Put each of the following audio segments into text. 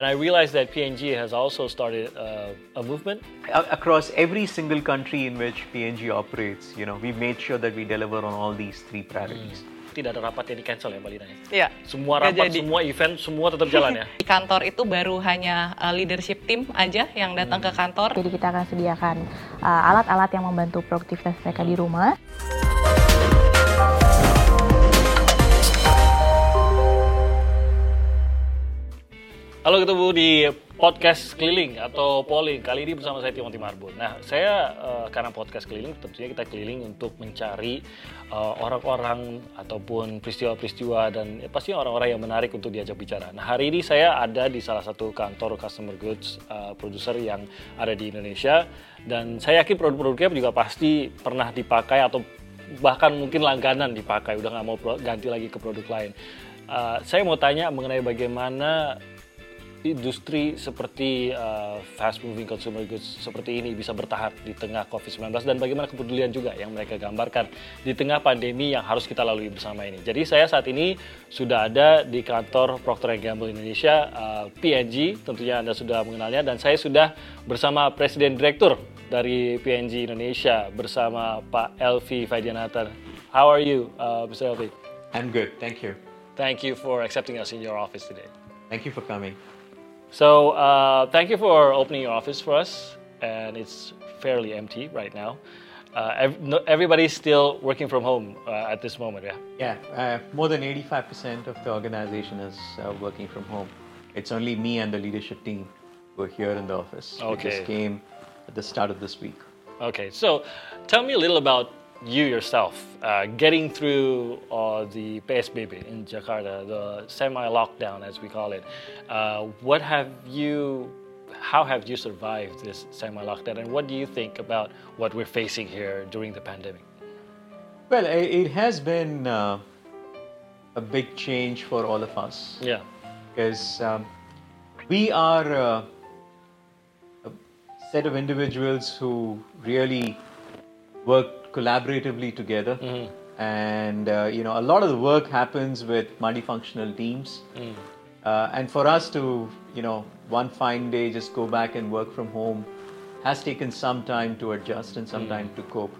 And I realized that PNG has also started uh, a movement. Across every single country in which PNG operates, you know, we made sure that we deliver on all these three priorities. Hmm. Tidak ada rapat yang di cancel ya Mbak Lina? Iya. Semua rapat, jadi. semua event, semua tetap jalan ya? Di kantor itu baru hanya uh, leadership team aja yang datang ke kantor. Jadi kita akan sediakan uh, alat-alat yang membantu produktivitas mereka di rumah. Halo ketemu di podcast keliling atau polling kali ini bersama saya Timothy Marbun. Nah saya eh, karena podcast keliling tentunya kita keliling untuk mencari eh, orang-orang ataupun peristiwa-peristiwa dan ya, pasti orang-orang yang menarik untuk diajak bicara. Nah hari ini saya ada di salah satu kantor customer goods eh, producer yang ada di Indonesia dan saya yakin produk-produknya juga pasti pernah dipakai atau bahkan mungkin langganan dipakai udah nggak mau ganti lagi ke produk lain. Eh, saya mau tanya mengenai bagaimana industri seperti uh, fast moving consumer goods seperti ini bisa bertahan di tengah COVID-19 dan bagaimana kepedulian juga yang mereka gambarkan di tengah pandemi yang harus kita lalui bersama ini. Jadi saya saat ini sudah ada di kantor Procter Gamble Indonesia uh, PNG, tentunya Anda sudah mengenalnya dan saya sudah bersama Presiden Direktur dari PNG Indonesia bersama Pak Elvi Faidianata. How are you, uh, Mr. Elvi? I'm good, thank you. Thank you for accepting us in your office today. Thank you for coming. So uh, thank you for opening your office for us, and it's fairly empty right now. Uh, ev- no, everybody's still working from home uh, at this moment, yeah. Yeah, uh, more than 85% of the organization is uh, working from home. It's only me and the leadership team who are here in the office. We just came at the start of this week. Okay, so tell me a little about you yourself, uh, getting through uh, the PSBB in Jakarta, the semi-lockdown as we call it. Uh, what have you, how have you survived this semi-lockdown, and what do you think about what we're facing here during the pandemic? Well, it has been uh, a big change for all of us Yeah. because um, we are uh, a set of individuals who really work collaboratively together. And uh, you know, a lot of the work happens with multifunctional teams. Uh, and for us to, you know, one fine day just go back and work from home has taken some time to adjust and some time to cope.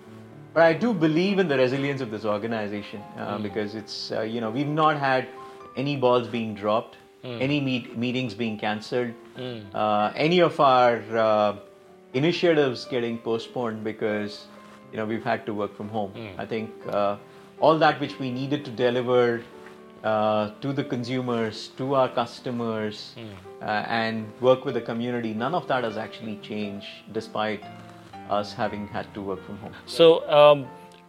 But I do believe in the resilience of this organization uh, because it's, uh, you know, we've not had any balls being dropped, any meet- meetings being cancelled, uh, any of our uh, initiatives getting postponed because, you know, we've had to work from home. I think uh, all that which we needed to deliver uh, to the consumers, to our customers, uh, and work with the community. None of that has actually changed despite us having had to work from home. So, um,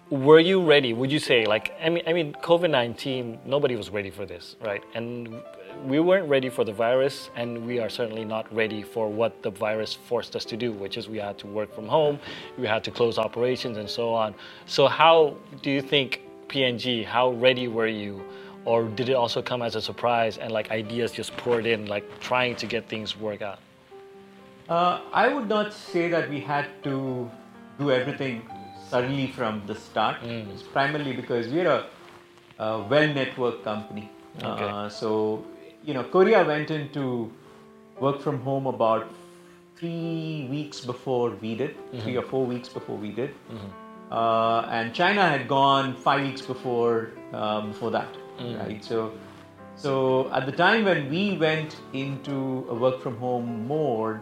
were you ready? Would you say, like, I mean, I mean, COVID nineteen, nobody was ready for this, right? And we weren't ready for the virus, and we are certainly not ready for what the virus forced us to do, which is we had to work from home, we had to close operations, and so on. So, how do you think PNG? How ready were you? Or did it also come as a surprise and like ideas just poured in, like trying to get things work out? Uh, I would not say that we had to do everything suddenly from the start. It's primarily because we're a, a well-networked company. Okay. Uh, so, you know, Korea went into work from home about three weeks before we did, three or four weeks before we did. Uh, and China had gone five weeks before um, before that, right? So, so at the time when we went into a work from home mode,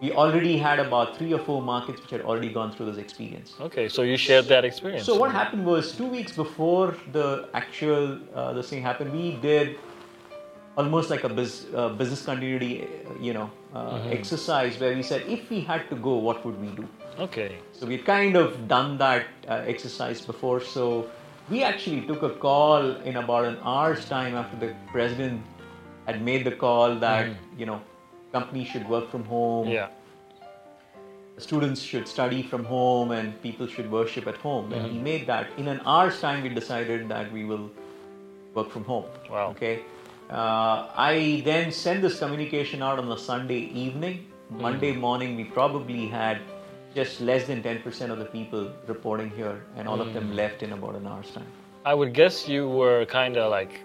we already had about three or four markets which had already gone through this experience. Okay, so you shared that experience. So what happened was two weeks before the actual uh, this thing happened, we did almost like a bus- uh, business continuity, you know, uh, exercise where we said if we had to go, what would we do? Okay. So we'd kind of done that uh, exercise before. So we actually took a call in about an hour's time after the president had made the call that you know companies should work from home, Yeah. students should study from home, and people should worship at home. And he made that in an hour's time. We decided that we will work from home. Wow. Okay. Uh, I then sent this communication out on a Sunday evening. Monday morning, we probably had just less than 10% of the people reporting here, and all of them left in about an hour's time. I would guess you were kind of like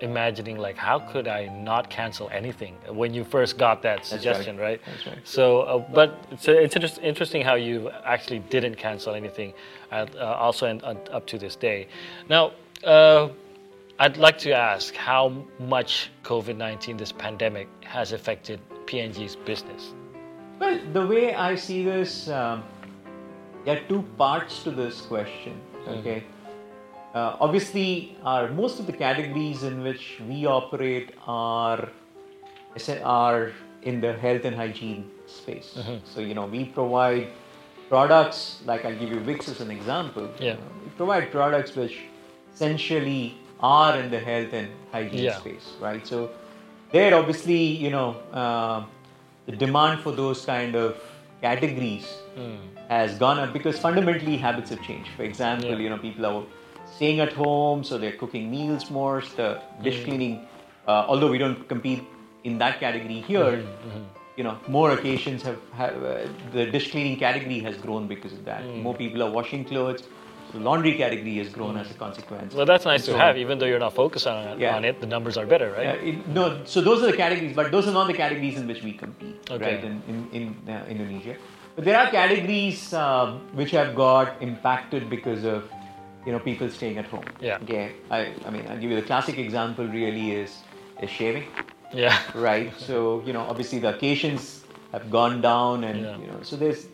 imagining like how could I not cancel anything when you first got that suggestion, right. That's right. So, uh, but it's, it's interest, interesting how you actually didn't cancel anything, at, uh, also in, uh, up to this day. Now, uh, I'd like to ask how much COVID 19, this pandemic, has affected PNG's business. Well, the way I see this, um, there are two parts to this question. Okay. Uh, obviously, our most of the categories in which we operate are are in the health and hygiene space. So you know, we provide products like I'll give you Vicks as an example. Yeah. Know, we provide products which essentially are in the health and hygiene Yeah. space, right? So there, obviously, you know, uh, the demand for those kind of categories has gone up because fundamentally habits have changed. For example, Yeah. you know, people are staying at home, so they're cooking meals more. so The dish cleaning, uh, although we don't compete in that category here, you know, more occasions have, have uh, the dish cleaning category has grown because of that. More people are washing clothes. So the laundry category has grown as a consequence. Well, that's nice And to have, even though you're not focused on it, Yeah. on it the numbers are better, right? Uh, it- no, so those are the categories, but those are not the categories in which we compete, Okay. right? In in, in uh, Indonesia, but there are categories um, which have got impacted because of you know people staying at home. Yeah. Okay. I I mean I'll give you the classic example. Really is is shaving, Yeah. right? so you know obviously the occasions have gone down, and Yeah. you know so there's.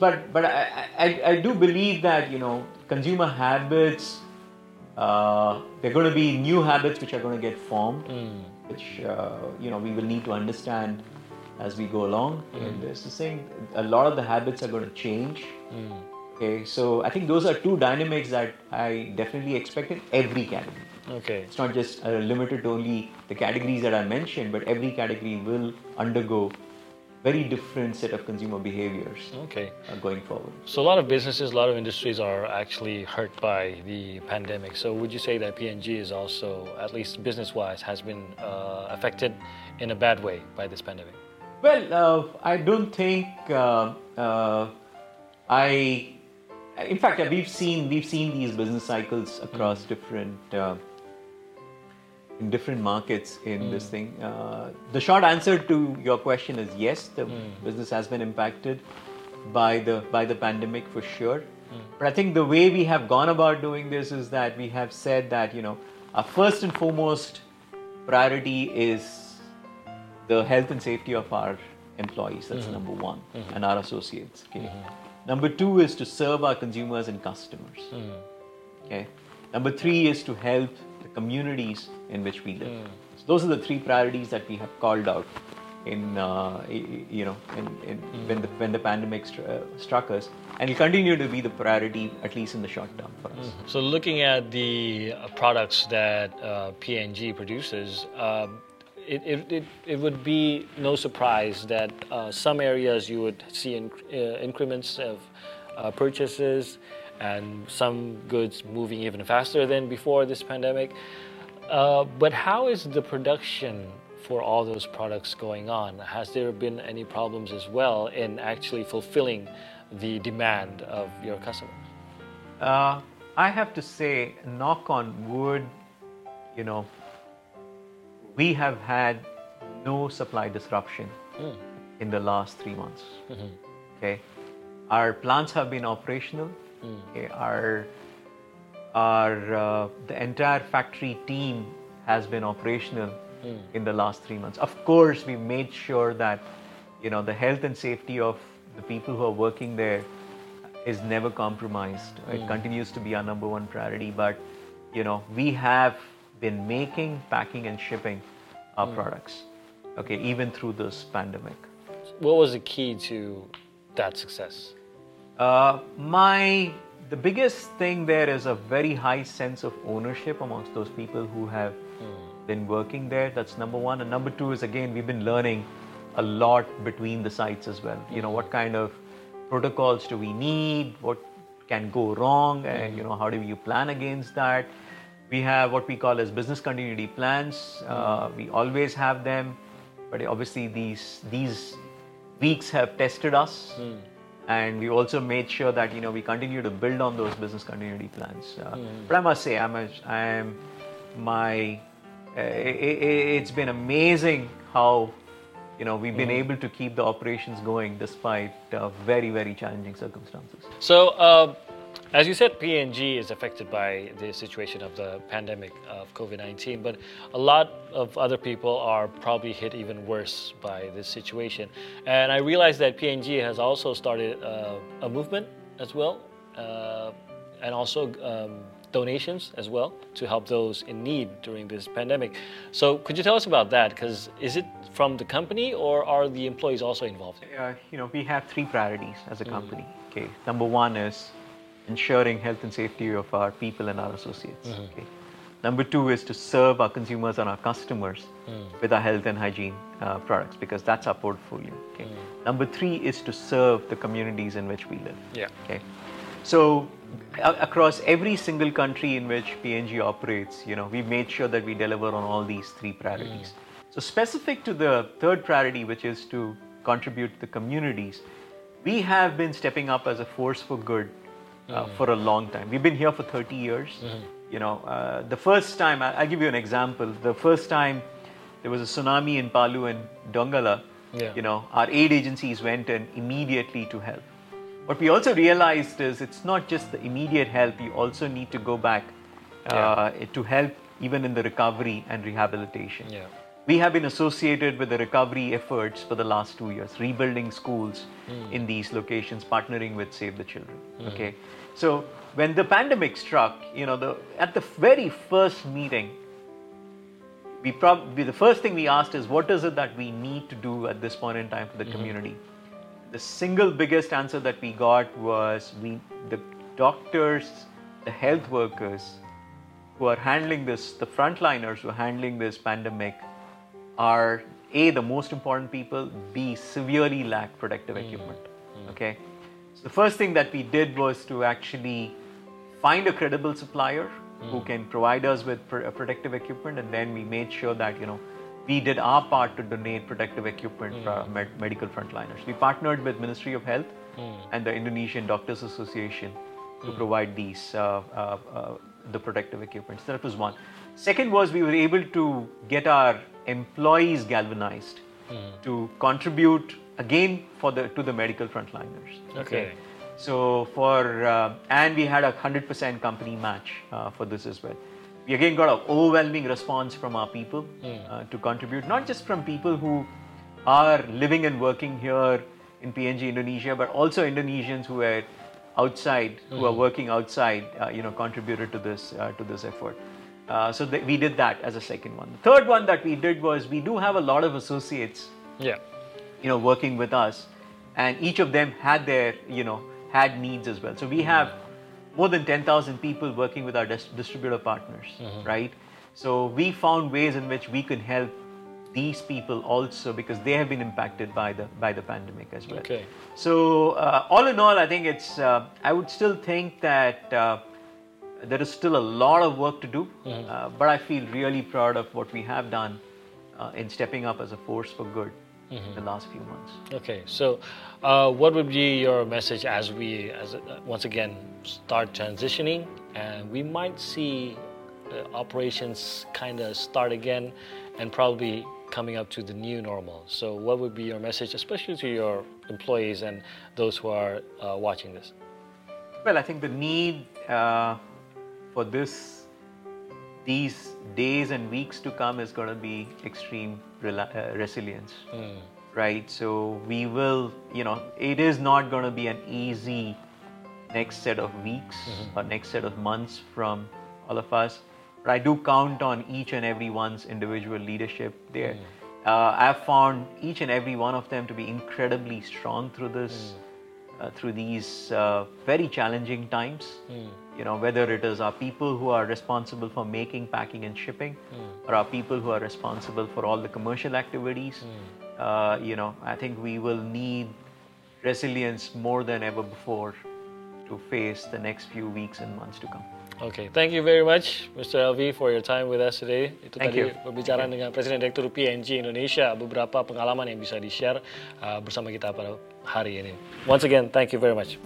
But but I, I I do believe that you know consumer habits. Uh, there are going to be new habits which are going to get formed which uh, you know we will need to understand as we go along in this. The same, a lot of the habits are going to change. Okay, so I think those are two dynamics that I definitely expect in every category. Okay. It's not just uh, limited to only the categories that I mentioned, but every category will undergo very different set of consumer behaviors Okay. uh, going forward. So a lot of businesses, a lot of industries are actually hurt by the pandemic. So would you say that PNG is also, at least business-wise, has been uh, affected in a bad way by this pandemic? Well, uh, I don't think uh, uh, I. In fact, we've seen we've seen these business cycles across different uh, in different markets in this hmm. thing. Uh, the short answer to your question is yes. The hmm. business has been impacted by the by the pandemic for sure. Hmm. But I think the way we have gone about doing this is that we have said that you know our first and foremost priority is the health and safety of our employees. That's number one, and our associates. Okay. Number two is to serve our consumers and customers. Okay. Number three is to help the communities in which we live. So those are the three priorities that we have called out in uh, you know in, in when the when the pandemic str- uh, struck us, and will continue to be the priority at least in the short term for us. So looking at the uh, products that uh, PNG produces, um, it, it, it, it would be no surprise that uh, some areas you would see in, uh, increments of uh, purchases and some goods moving even faster than before this pandemic. Uh, but how is the production for all those products going on? Has there been any problems as well in actually fulfilling the demand of your customers? Uh, I have to say, knock on wood, you know, we have had no supply disruption in the last three months. Okay, our plants have been operational. Okay, our our uh, the entire factory team has been operational in the last three months. Of course, we made sure that you know the health and safety of the people who are working there is never compromised. It continues to be our number one priority. But you know, we have been making, packing, and shipping our products. Okay, even through this pandemic. What was the key to that success? Uh, my the biggest thing there is a very high sense of ownership amongst those people who have been working there. That's number one, and number two is again we've been learning a lot between the sites as well. You know what kind of protocols do we need? What can go wrong? And you know how do you plan against that? We have what we call as business continuity plans. Uh, we always have them, but obviously these these weeks have tested us and we also made sure that you know we continue to build on those business continuity plans. Uh, But I must say, I'm a, I am my uh, i- i- it's been amazing how you know we've been able to keep the operations going despite uh, very very challenging circumstances. So, uh, as you said, PNG is affected by the situation of the pandemic of COVID 19, but a lot of other people are probably hit even worse by this situation. And I realize that PNG has also started uh, a movement as well, uh, and also um, donations as well to help those in need during this pandemic. So, could you tell us about that? Because is it from the company or are the employees also involved? uh, you know, we have three priorities as a company. Okay, number one is ensuring health and safety of our people and our associates. Mm-hmm. Okay, number two is to serve our consumers and our customers mm. with our health and hygiene uh, products because that's our portfolio. Okay, mm. number three is to serve the communities in which we live. Yeah. Okay, so a- across every single country in which PNG operates, you know, we made sure that we deliver on all these three priorities. Mm. So specific to the third priority, which is to contribute to the communities, we have been stepping up as a force for good uh, for a long time. We've been here for 30 years. You know, uh, the first time, I- I'll give you an example. The first time there was a tsunami in Palu and Dongala, Yeah. you know, our aid agencies went in immediately to help. What we also realized is it's not just the immediate help, you also need to go back uh, to help even in the recovery and rehabilitation. Yeah. We have been associated with the recovery efforts for the last two years, rebuilding schools hmm. in these locations, partnering with Save the Children. Hmm. Okay, so when the pandemic struck, you know, the at the very first meeting, we probably the first thing we asked is what is it that we need to do at this point in time for the hmm. community? The single biggest answer that we got was we the doctors the health workers who are handling this the frontliners who are handling this pandemic are a the most important people b severely lack protective equipment okay? So the first thing that we did was to actually find a credible supplier who can provide us with pr- uh, protective equipment and then we made sure that you know we did our part to donate protective equipment for our med- medical frontliners. We partnered with ministry of health and the indonesian doctors association to provide these uh, uh, uh, the protective equipment. So that was one second was we were able to get our employees galvanized to contribute again for the to the medical frontliners Okay. so for uh, and we had a hundred percent company match uh, for this as well. We again got an overwhelming response from our people uh, to contribute, not just from people who are living and working here in PNG Indonesia, but also Indonesians who are outside, who are working outside, uh, you know, contributed to this uh, to this effort. Uh, so th- we did that as a second one. The third one that we did was we do have a lot of associates Yeah. you know working with us and each of them had their you know had needs as well so we have more than 10000 people working with our dis- distributor partners right so we found ways in which we could help these people also because they have been impacted by the by the pandemic as well Okay. so uh, all in all i think it's uh, i would still think that uh, there is still a lot of work to do uh, but i feel really proud of what we have done uh, in stepping up as a force for good in the last few months Okay, so uh, what would be your message as we, as uh, once again, start transitioning, and we might see uh, operations kind of start again, and probably coming up to the new normal. So, what would be your message, especially to your employees and those who are uh, watching this? Well, I think the need uh, for this, these days and weeks to come is going to be extreme rela- uh, resilience, right? So we will, you know, it is not going to be an easy next set of weeks or next set of months from all of us. But I do count on each and every one's individual leadership there. Uh, I've found each and every one of them to be incredibly strong through this uh, through these uh, very challenging times. You know, whether it is our people who are responsible for making, packing, and shipping, or our people who are responsible for all the commercial activities. Uh, you know, I think we will need resilience more than ever before to face the next few weeks and months to come. Okay, thank you very much, Mr. Elvi, for your time with us today. Itu Thank tadi you. pembicaraan dengan Presiden Direktur PNG Indonesia, beberapa pengalaman yang bisa di-share uh, bersama kita pada hari ini. Once again, thank you very much.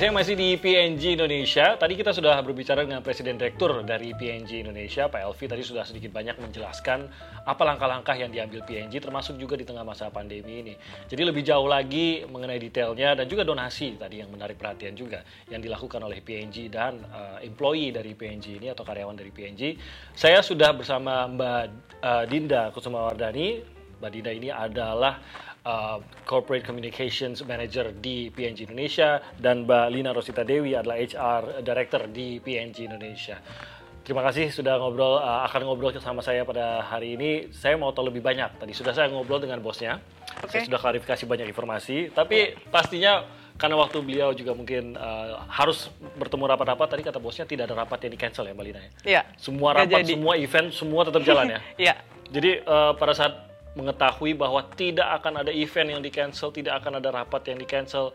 Saya masih di PNG Indonesia. Tadi kita sudah berbicara dengan Presiden Direktur dari PNG Indonesia, Pak Elvi. Tadi sudah sedikit banyak menjelaskan apa langkah-langkah yang diambil PNG, termasuk juga di tengah masa pandemi ini. Jadi lebih jauh lagi mengenai detailnya dan juga donasi tadi yang menarik perhatian juga yang dilakukan oleh PNG dan uh, employee dari PNG ini atau karyawan dari PNG. Saya sudah bersama Mbak uh, Dinda Kusumawardani. Mbak Dinda ini adalah uh, Corporate Communications Manager di PNG Indonesia dan Mbak Lina Rosita Dewi adalah HR Director di PNG Indonesia. Terima kasih sudah ngobrol uh, akan ngobrol sama saya pada hari ini. Saya mau tahu lebih banyak. Tadi sudah saya ngobrol dengan bosnya. Saya sudah klarifikasi banyak informasi, tapi pastinya karena waktu beliau juga mungkin uh, harus bertemu rapat-rapat tadi kata bosnya tidak ada rapat yang di cancel ya Mbak Lina ya. Iya. Semua rapat, semua event, semua tetap jalan ya. Iya. Jadi uh, pada saat mengetahui bahwa tidak akan ada event yang di cancel, tidak akan ada rapat yang di cancel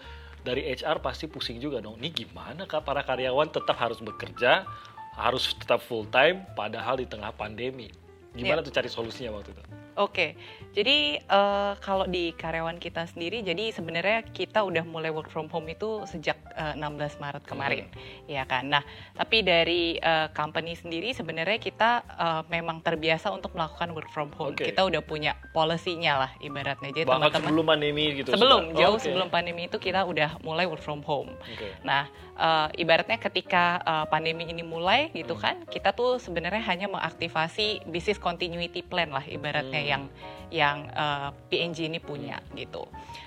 dari HR pasti pusing juga dong. Ini gimana kak para karyawan tetap harus bekerja, harus tetap full time, padahal di tengah pandemi. Gimana Iya. tuh cari solusinya waktu itu? Oke, jadi eh, kalau di karyawan kita sendiri, jadi sebenarnya kita udah mulai work from home itu sejak eh, 16 Maret kemarin, ya kan. Nah, tapi dari eh, company sendiri sebenarnya kita eh, memang terbiasa untuk melakukan work from home. Oke. Kita udah punya policy-nya lah ibaratnya. Jadi Bahkan teman-teman sebelum pandemi gitu? sebelum sudah? jauh Oh, oke. sebelum pandemi itu kita udah mulai work from home. Oke. Nah, eh, ibaratnya ketika eh, pandemi ini mulai gitu Hmm. kan, kita tuh sebenarnya hanya mengaktifasi business continuity plan lah ibaratnya Hmm. yang yang eh, PNG ini punya gitu.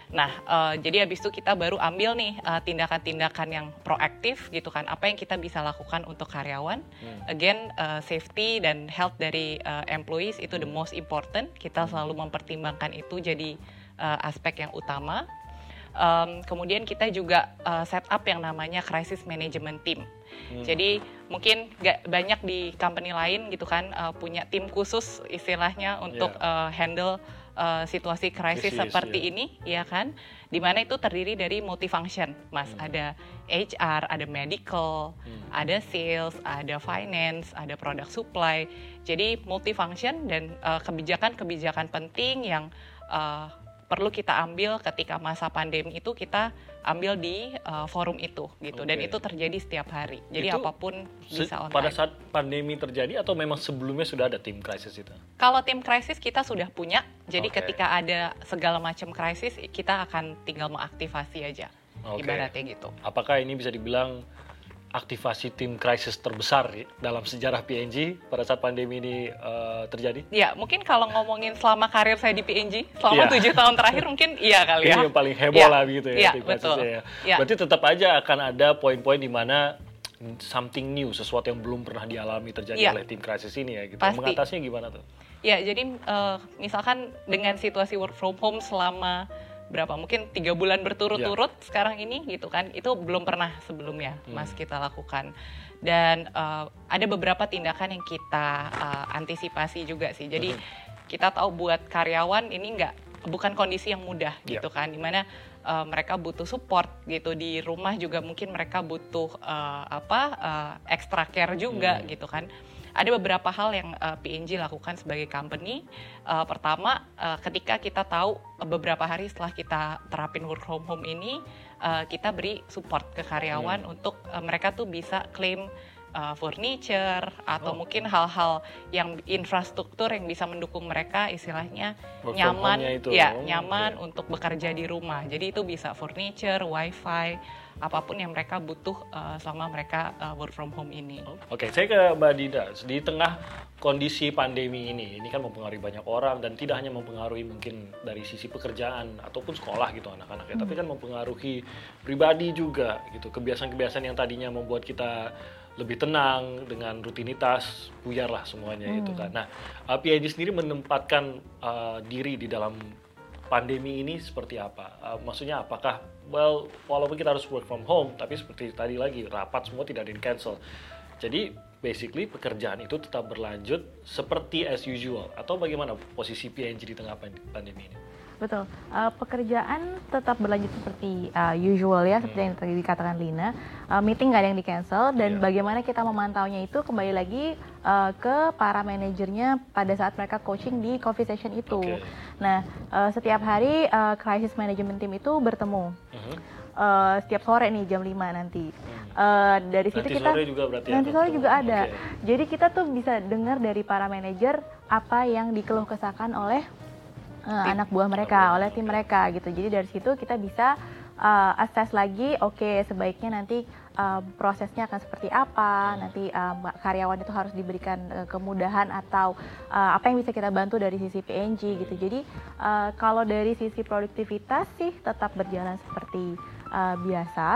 Nah, eh, jadi habis itu kita baru ambil nih eh, tindakan-tindakan yang proaktif gitu kan. Apa yang kita bisa lakukan untuk karyawan? Hmm. Again, eh, safety dan health dari eh, employees itu the most important. Kita selalu mempertimbangkan itu jadi eh, aspek yang utama. Um, kemudian kita juga uh, set up yang namanya crisis management team. Hmm. Jadi mungkin gak banyak di company lain gitu kan uh, punya tim khusus istilahnya untuk uh, handle uh, situasi krisis seperti iya. ini, ya kan? Di mana itu terdiri dari multifunction, mas. Hmm. Ada HR, ada medical, Hmm. ada sales, ada finance, ada product supply. Jadi multifunction dan uh, kebijakan-kebijakan penting yang uh, perlu kita ambil ketika masa pandemi itu kita ambil di uh, forum itu gitu dan Oke. itu terjadi setiap hari jadi Itu apa pun bisa online pada saat pandemi terjadi atau memang sebelumnya sudah ada tim krisis itu? kalau tim krisis kita sudah punya jadi Oke. ketika ada segala macam krisis kita akan tinggal mengaktifasi aja Oke. ibaratnya gitu Apakah ini bisa dibilang aktivasi tim krisis terbesar ya dalam sejarah PNG pada saat pandemi ini eh, terjadi? ya mungkin kalau ngomongin selama karir saya di PNG selama Iya. tujuh tahun terakhir mungkin iya kali ya Ini yang paling heboh Iya. lah gitu ya tim betul ya. Iya. Berarti tetap aja akan ada poin-poin di mana something new, sesuatu yang belum pernah dialami terjadi Iya. oleh tim krisis ini ya gitu. Pasti. Mengatasinya gimana tuh? Ya, jadi eh, misalkan dengan situasi work from home selama berapa mungkin tiga bulan berturut-turut Ya. sekarang ini gitu kan itu belum pernah sebelumnya Hmm. mas kita lakukan dan eh, ada beberapa tindakan yang kita eh, antisipasi juga sih jadi Hmm. kita tahu buat karyawan ini nggak bukan kondisi yang mudah Ya. gitu kan di mana eh, mereka butuh support gitu di rumah juga mungkin mereka butuh eh, apa eh, extra care juga Hmm. gitu kan ada beberapa hal yang uh, PNG lakukan sebagai company. Uh, pertama, uh, ketika kita tahu beberapa hari setelah kita terapin work from home ini, uh, kita beri support ke karyawan Hmm. untuk uh, mereka tuh bisa claim uh, furniture atau Oh. mungkin hal-hal yang infrastruktur yang bisa mendukung mereka istilahnya Work nyaman itu. ya Oh, nyaman oke. untuk bekerja di rumah. Jadi itu bisa furniture, wifi, apa pun yang mereka butuh uh, selama mereka uh, work from home ini. Oke, saya ke Mbak Dida. Di tengah kondisi pandemi ini, ini kan mempengaruhi banyak orang dan tidak hanya mempengaruhi mungkin dari sisi pekerjaan ataupun sekolah gitu anak-anaknya, tapi kan mempengaruhi pribadi juga gitu. Kebiasaan-kebiasaan yang tadinya membuat kita lebih tenang dengan rutinitas buyar lah semuanya gitu kan. Nah, PIG sendiri menempatkan uh, diri di dalam pandemi ini seperti apa? Uh, maksudnya apakah well walaupun kita harus work from home tapi seperti tadi lagi rapat semua tidak ada cancel. Jadi basically pekerjaan itu tetap berlanjut seperti as usual atau bagaimana posisi PNG di tengah pand- pandemi ini? Betul. Uh, pekerjaan tetap berlanjut seperti uh, usual ya, seperti yang tadi dikatakan Lina. Uh, meeting nggak ada yang di cancel dan Iya. bagaimana kita memantaunya itu kembali lagi uh, ke para manajernya pada saat mereka coaching di coffee session itu. Oke. Nah, uh, setiap hari uh, crisis management team itu bertemu. Mhm. Uh, setiap sore nih jam 5 nanti. Uh, dari situ Nanti kita sore juga berarti nanti akan sore juga ada. Oke. Jadi kita tuh bisa dengar dari para manajer apa yang dikeluh kesahkan oleh uh, anak buah mereka, oleh tim mereka gitu. Jadi dari situ kita bisa uh, assess lagi, oke sebaiknya nanti uh, prosesnya akan seperti apa, nanti um, karyawan itu harus diberikan uh, kemudahan atau uh, apa yang bisa kita bantu dari sisi PNG gitu. Jadi uh, kalau dari sisi produktivitas sih tetap berjalan seperti uh, biasa.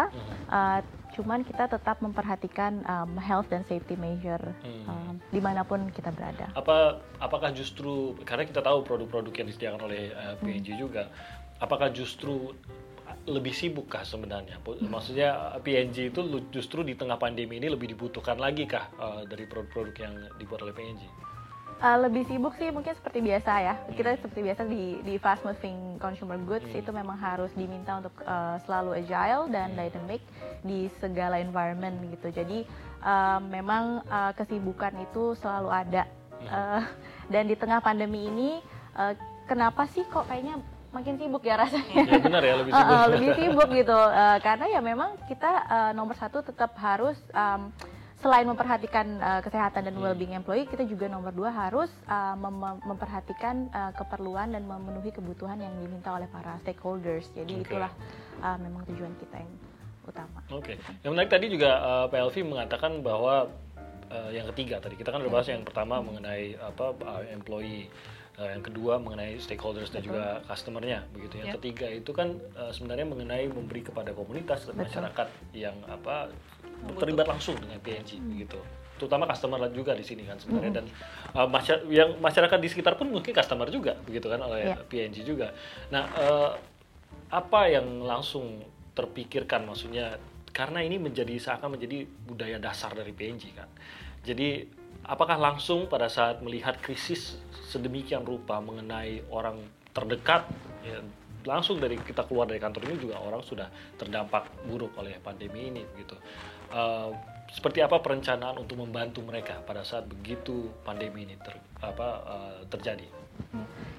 Uh, cuman kita tetap memperhatikan um, health dan safety measure Hmm. um, di mana pun kita berada. Apa apakah justru karena kita tahu produk-produk yang disediakan oleh uh, Hmm. PNG juga, apakah justru lebih sibuk kah sebenarnya? Maksudnya uh, PNG itu justru di tengah pandemi ini lebih dibutuhkan lagi kah uh, dari produk-produk yang dibuat oleh PNG? Uh, lebih sibuk sih mungkin seperti biasa ya. Kita seperti biasa di di fast moving consumer goods Hmm. itu memang harus diminta untuk uh, selalu agile dan dynamic di segala environment gitu. Jadi uh, memang uh, kesibukan itu selalu ada. Uh, dan di tengah pandemi ini uh, kenapa sih kok kayaknya makin sibuk ya rasanya? Ya benar ya lebih Uh, sibuk. uh, lebih sibuk gitu Uh, karena ya memang kita uh, nomor satu tetap harus um, selain memperhatikan uh, kesehatan dan well-being employee kita juga nomor dua harus uh, mem- memperhatikan uh, keperluan dan memenuhi kebutuhan yang diminta oleh para stakeholders jadi Oke. itulah uh, memang tujuan kita yang utama Oke, yang menarik tadi juga uh, PLV mengatakan bahwa uh, yang ketiga tadi kita kan udah bahas yang pertama mengenai apa uh, employee, uh, yang kedua mengenai stakeholders dan juga customernya begitu. Yang Ya. ketiga itu kan uh, sebenarnya mengenai memberi kepada komunitas dan masyarakat yang apa terlibat langsung dengan PNG begitu. Terutama customer juga di sini kan sebenarnya dan uh, masya- yang masyarakat di sekitar pun mungkin customer juga begitu kan oleh Ya. PNG juga. Nah, uh, apa yang langsung terpikirkan maksudnya karena ini menjadi seakan menjadi budaya dasar dari PNG kan. Jadi apakah langsung pada saat melihat krisis sedemikian rupa mengenai orang terdekat ya, langsung dari kita keluar dari kantor ini juga orang sudah terdampak buruk oleh pandemi ini begitu. Eh, seperti apa perencanaan untuk membantu mereka pada saat begitu pandemi ini ter, apa, eh, terjadi?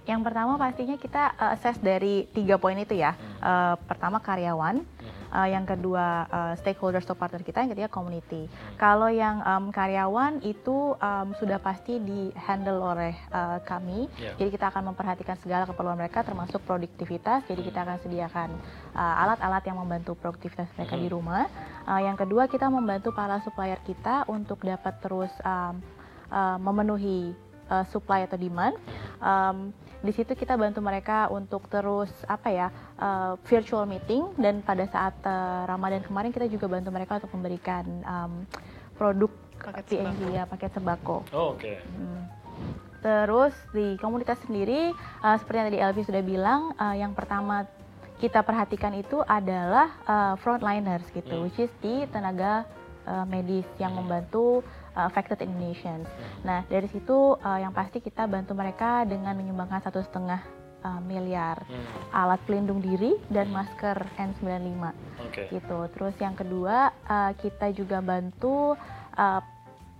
yang pertama pastinya kita uh, assess dari tiga poin itu ya. Uh, pertama karyawan Uh, yang kedua uh, stakeholders atau partner kita, yang ketiga community. Kalau yang um, karyawan itu um, sudah pasti di handle oleh uh, kami. Ya. Jadi kita akan memperhatikan segala keperluan mereka, termasuk produktivitas. Jadi kita akan sediakan uh, alat-alat yang membantu produktivitas mereka di rumah. Uh, yang kedua kita membantu para supplier kita untuk dapat terus um, uh, memenuhi uh, supply atau demand. Um, di situ kita bantu mereka untuk terus apa ya uh, virtual meeting dan pada saat uh, Ramadan kemarin kita juga bantu mereka untuk memberikan um, produk Paket PNG ya paket sembako. Oh, Oke. Hmm. Terus di komunitas sendiri uh, seperti yang tadi Elvi sudah bilang uh, yang pertama kita perhatikan itu adalah uh, frontliners gitu, Hmm. which is di tenaga uh, medis yang membantu uh, affected Indonesians. Nah dari situ uh, yang pasti kita bantu mereka dengan menyumbangkan satu setengah uh, miliar Hmm, alat pelindung diri dan masker N95 Oke. gitu. Terus yang kedua uh, kita juga bantu uh,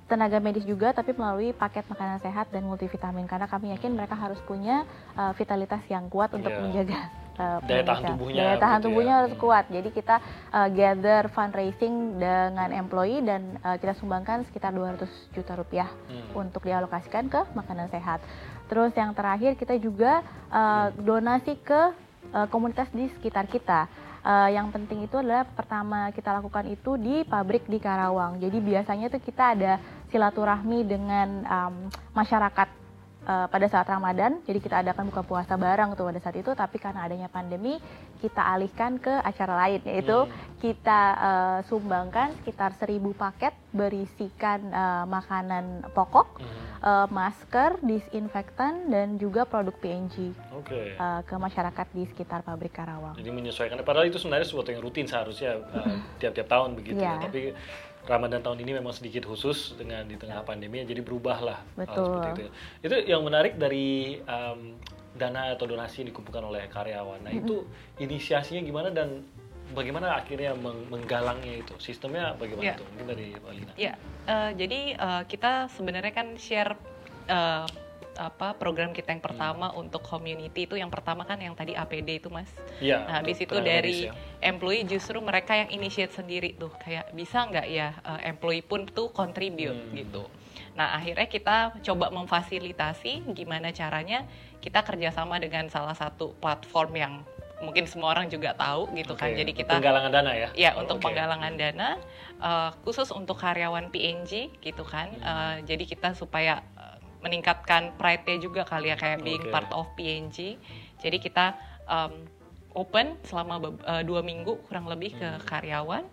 tenaga medis juga tapi melalui paket makanan sehat dan multivitamin karena kami yakin mereka harus punya uh, vitalitas yang kuat untuk Iya. menjaga uh, Daya tahan tubuhnya Daya tahan gitu tubuhnya ya. harus Hmm. kuat. Jadi kita uh, gather fundraising dengan employee dan uh, kita sumbangkan sekitar 200 juta rupiah Hmm. untuk dialokasikan ke makanan sehat. Terus yang terakhir kita juga uh, donasi ke uh, komunitas di sekitar kita. Uh, yang penting itu adalah pertama kita lakukan itu di pabrik di Karawang. Jadi biasanya tuh kita ada silaturahmi dengan um, masyarakat uh, pada saat Ramadan. Jadi kita adakan buka puasa bareng tuh pada saat itu. Tapi karena adanya pandemi kita alihkan ke acara lain yaitu Hmm. kita uh, sumbangkan sekitar 1000 paket berisikan uh, makanan pokok, Hmm. uh, masker, disinfektan dan juga produk PNG Oke. uh, ke masyarakat di sekitar pabrik Karawang. Jadi menyesuaikan. Padahal itu sebenarnya sesuatu yang rutin seharusnya uh, tiap-tiap tahun begitu ya. Iya. Tapi Ramadan tahun ini memang sedikit khusus dengan di tengah pandemi, jadi berubahlah hal Betul. seperti itu. Itu yang menarik dari em, dana atau donasi yang dikumpulkan oleh karyawan. Nah itu inisiasinya gimana dan bagaimana akhirnya meng- menggalangnya itu? Sistemnya bagaimana Ya. tuh? Mungkin dari Mbak Lina. Ya, eh, jadi eh, kita sebenarnya kan share eh, apa program kita yang pertama untuk community itu yang pertama kan yang tadi APD itu mas. Iya. Nah, habis itu dari ya. employee justru mereka yang initiate sendiri tuh kayak bisa nggak ya eh, employee pun tuh contribute Hmm. gitu. Nah akhirnya kita coba memfasilitasi gimana caranya kita kerjasama dengan salah satu platform yang mungkin semua orang juga tahu gitu kan. Oke, Jadi kita penggalangan dana ya. Ya, Oh, untuk oke. penggalangan dana eh, khusus untuk karyawan PNG gitu kan. Hmm. Eh, jadi kita supaya meningkatkan pride-nya juga kali ya kayak being Oke. part of PNG. Jadi kita em, open selama eh, dua minggu kurang lebih ke Hmm. karyawan.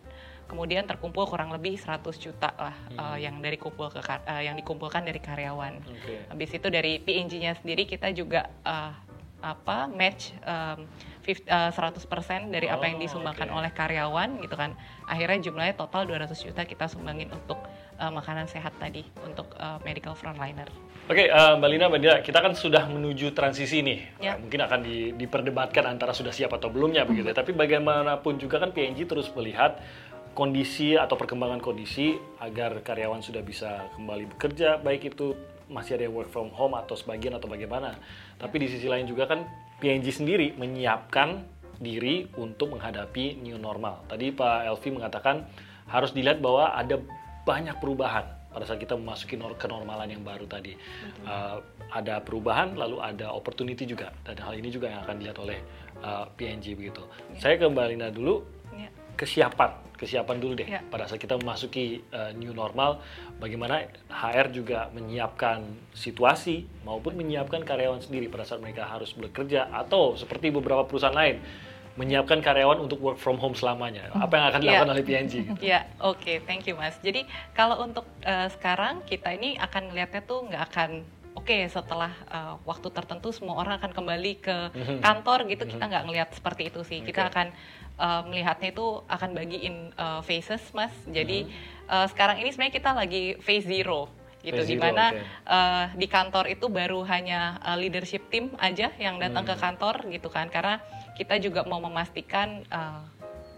Kemudian terkumpul kurang lebih 100 juta lah eh, Hmm. yang dari kumpul ke eh, yang dikumpulkan dari karyawan. Oke. Habis itu dari PNG-nya sendiri kita juga eh, apa match em, fif- eh, 100% dari apa yang Oh, disumbangkan oke. oleh karyawan gitu kan. Akhirnya jumlahnya total 200 juta kita sumbangin untuk eh, makanan sehat tadi untuk eh, medical frontliner. Oke, eh, Mbak Lina, Mbak Dila, kita kan sudah menuju transisi nih. Ya. Nah, mungkin akan di- diperdebatkan antara sudah siap atau belumnya begitu. ya. Tapi bagaimanapun juga kan PNG terus melihat kondisi atau perkembangan kondisi agar karyawan sudah bisa kembali bekerja, baik itu masih ada yang work from home atau sebagian atau bagaimana. Tapi di sisi lain juga kan PNG sendiri menyiapkan diri untuk menghadapi new normal. Tadi Pak Elvi mengatakan harus dilihat bahwa ada banyak perubahan pada saat kita memasuki nor- kenormalan yang baru tadi. Uh, ada perubahan, lalu ada opportunity juga. Dan hal ini juga yang akan dilihat oleh uh, PNG begitu. Saya ke Mbak Lina dulu, Ya. kesiapan, kesiapan dulu deh. Ya. Pada saat kita memasuki uh, new normal, bagaimana HR juga menyiapkan situasi maupun menyiapkan karyawan sendiri pada saat mereka harus bekerja atau seperti beberapa perusahaan lain menyiapkan karyawan untuk work from home selamanya. Apa yang akan dilakukan Ya. oleh PNG? gitu? Ya, oke, thank you Mas. Jadi kalau untuk eh, sekarang kita ini akan melihatnya tuh nggak akan oke setelah eh, waktu tertentu semua orang akan kembali ke kantor gitu kita nggak ngelihat seperti itu sih. Kita Oke. akan eh, melihatnya itu akan bagiin eh, phases Mas. Jadi eh, sekarang ini sebenarnya kita lagi phase zero gitu zero, di mana oke. eh, di kantor itu baru hanya eh, leadership team aja yang datang ke kantor gitu kan karena kita juga mau memastikan eh,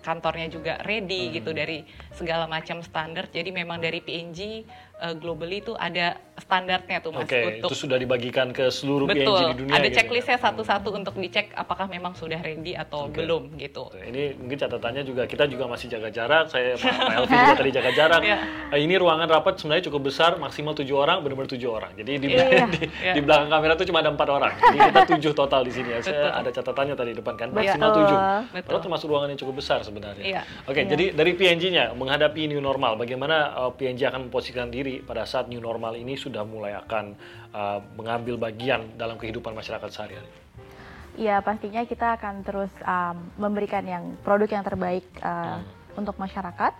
kantornya juga ready Hmm. gitu dari segala macam standar jadi memang dari PNG eh, globally itu ada standarnya tuh mas Oke, untuk itu sudah dibagikan ke seluruh PNG betul di dunia. ada gitu ya? checklistnya satu-satu untuk dicek apakah memang sudah ready atau Oke. belum gitu Ini mungkin catatannya juga kita juga masih jaga jarak. Saya Pak Elvi juga tadi jaga jarak. Iya. Eh, Ini ruangan rapat sebenarnya cukup besar, maksimal tujuh orang, benar-benar tujuh orang. Jadi di, Iya. di, Iya. di belakang kamera tuh cuma ada empat orang. Jadi kita tujuh total di sini ya. Saya ada catatannya tadi di depan kan, maksimal tujuh. Padahal termasuk ruangan yang cukup besar sebenarnya. Iya. Oke, jadi dari PNG-nya menghadapi new normal, bagaimana uh, PNG akan memposisikan diri pada saat new normal ini sudah mulai akan uh, mengambil bagian dalam kehidupan masyarakat sehari-hari. Ya pastinya kita akan terus um, memberikan yang produk yang terbaik uh, untuk masyarakat.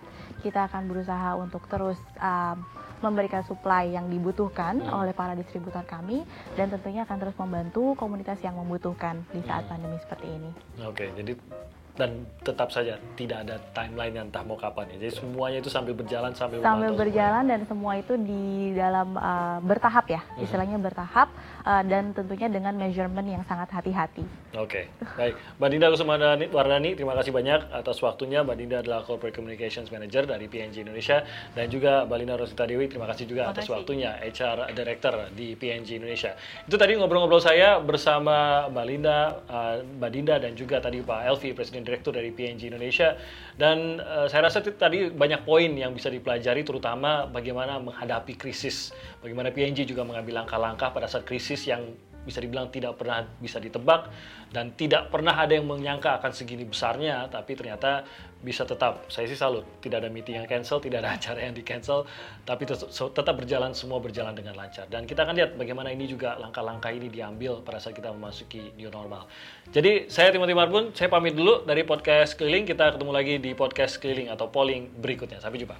Kita akan berusaha untuk terus um, memberikan supply yang dibutuhkan Hmm. oleh para distributor kami dan tentunya akan terus membantu komunitas yang membutuhkan di saat pandemi seperti ini. Oke, jadi dan tetap saja tidak ada timeline yang entah mau kapan ya. Jadi semuanya itu sambil berjalan sambil Sambil berjalan dan semua itu di dalam uh, bertahap ya, istilahnya bertahap uh, dan tentunya dengan measurement yang sangat hati-hati. Oke, baik. Mbak Dinda Kusumandani Wardani, terima kasih banyak atas waktunya. Mbak Dinda adalah Corporate Communications Manager dari PNG Indonesia dan juga Mbak Lina Rosita Dewi, terima kasih juga Terima atas kasih. waktunya HR Director di PNG Indonesia. Itu tadi ngobrol-ngobrol saya bersama Mbak Linda, uh, Mbak Dinda dan juga tadi Pak Elvi, Presiden Direktur dari PNG Indonesia. Dan uh, saya rasa tadi banyak poin yang bisa dipelajari terutama bagaimana menghadapi krisis. Bagaimana PNG juga mengambil langkah-langkah pada saat krisis yang bisa dibilang tidak pernah bisa ditebak dan tidak pernah ada yang menyangka akan segini besarnya tapi ternyata bisa tetap. Saya sih salut tidak ada meeting yang cancel tidak ada acara yang di cancel tapi tetap berjalan semua berjalan dengan lancar. Dan kita akan lihat bagaimana ini juga langkah-langkah ini diambil pada saat kita memasuki new normal. Jadi saya Timothy Marbun saya pamit dulu dari podcast keliling. Kita ketemu lagi di podcast keliling atau polling berikutnya. Sampai jumpa